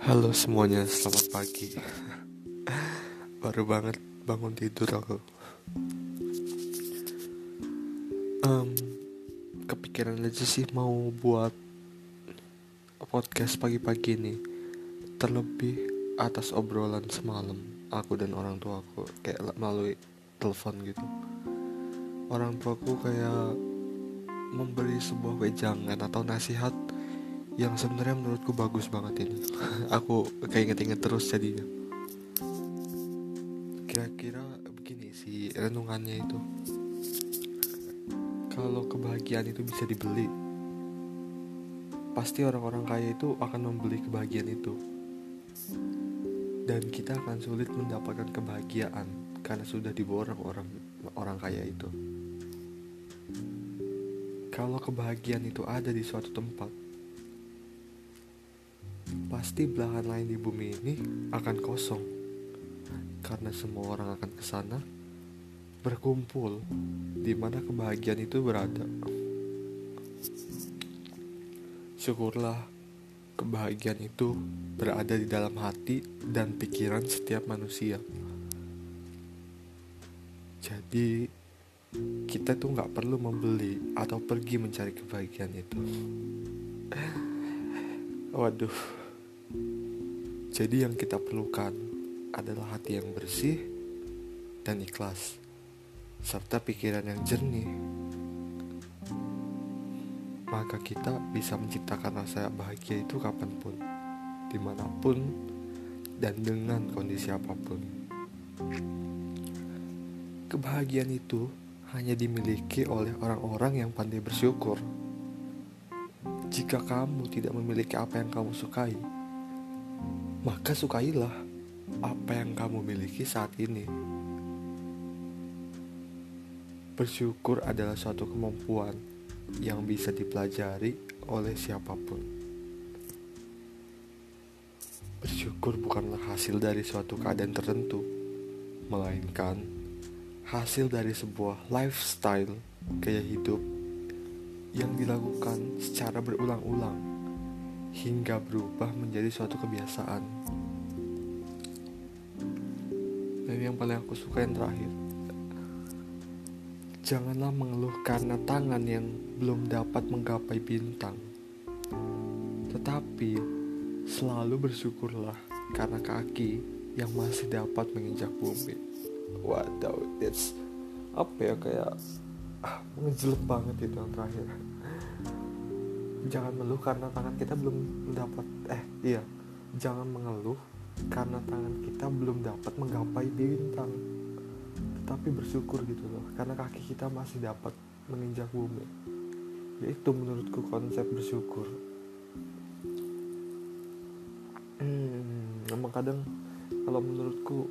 Halo semuanya, selamat pagi. Baru banget bangun tidur aku. Um, kepikiran aja sih mau buat podcast pagi-pagi nih. Terlebih atas obrolan semalam aku dan orang tua aku kayak melalui telepon gitu. Orang tua aku kayak memberi sebuah wejangan atau nasihat yang sebenarnya menurutku bagus banget ini. Aku kayak inget-inget terus jadinya. Kira-kira begini sih renungannya itu. Kalau kebahagiaan itu bisa dibeli pasti orang-orang kaya itu akan membeli kebahagiaan itu. Dan kita akan sulit mendapatkan kebahagiaan karena sudah diborong orang orang kaya itu. Kalau kebahagiaan itu ada di suatu tempat pasti belahan lain di bumi ini akan kosong karena semua orang akan ke sana berkumpul di mana kebahagiaan itu berada. Syukurlah kebahagiaan itu berada di dalam hati dan pikiran setiap manusia. Jadi kita tuh nggak perlu membeli atau pergi mencari kebahagiaan itu. Waduh. Jadi yang kita perlukan adalah hati yang bersih dan ikhlas, serta pikiran yang jernih. Maka kita bisa menciptakan rasa bahagia itu kapan pun, di mana pun, dan dengan kondisi apa pun. Kebahagiaan itu hanya dimiliki oleh orang-orang yang pandai bersyukur. Jika kamu tidak memiliki apa yang kamu sukai, maka sukailah apa yang kamu miliki saat ini. Bersyukur adalah suatu kemampuan yang bisa dipelajari oleh siapa pun. Bersyukur bukanlah hasil dari suatu keadaan tertentu, melainkan hasil dari sebuah lifestyle gaya hidup yang dilakukan secara berulang-ulang hingga berubah menjadi suatu kebiasaan. Dan yang paling aku suka yang terakhir, janganlah mengeluh karena tangan yang belum dapat menggapai bintang, tetapi selalu bersyukurlah karena kaki yang masih dapat menginjak bumi. Waduh, it's apa ya kayak ah, mengejelek banget itu yang terakhir jangan mengeluh karena tangan kita belum dapat eh iya. Jangan mengeluh karena tangan kita belum dapat menggapai bintang. Tetapi bersyukur gitu loh karena kaki kita masih dapat menginjak bumi. Itu menurutku konsep bersyukur. Hmm, emang kadang kalau menurutku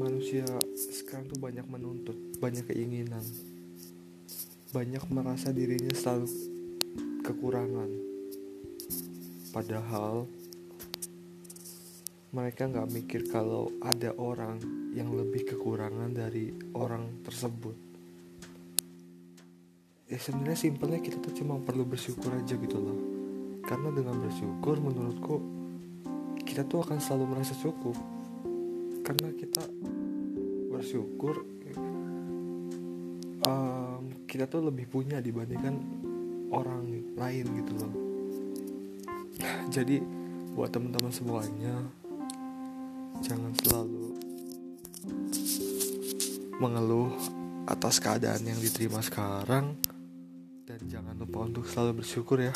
manusia sekarang tuh banyak menuntut banyak keinginan. Banyak merasa dirinya selalu kekurangan. Padahal mereka nggak mikir kalau ada orang yang lebih kekurangan dari orang tersebut. Ya sebenarnya simpelnya kita tuh cuma perlu bersyukur aja gitu loh. Karena dengan bersyukur menurutku kita tuh akan selalu merasa cukup. Karena kita bersyukur um, kita tuh lebih punya dibandingkan orang lain gitu loh. Jadi buat teman-teman semuanya jangan selalu mengeluh atas keadaan yang diterima sekarang. Dan jangan lupa untuk selalu bersyukur ya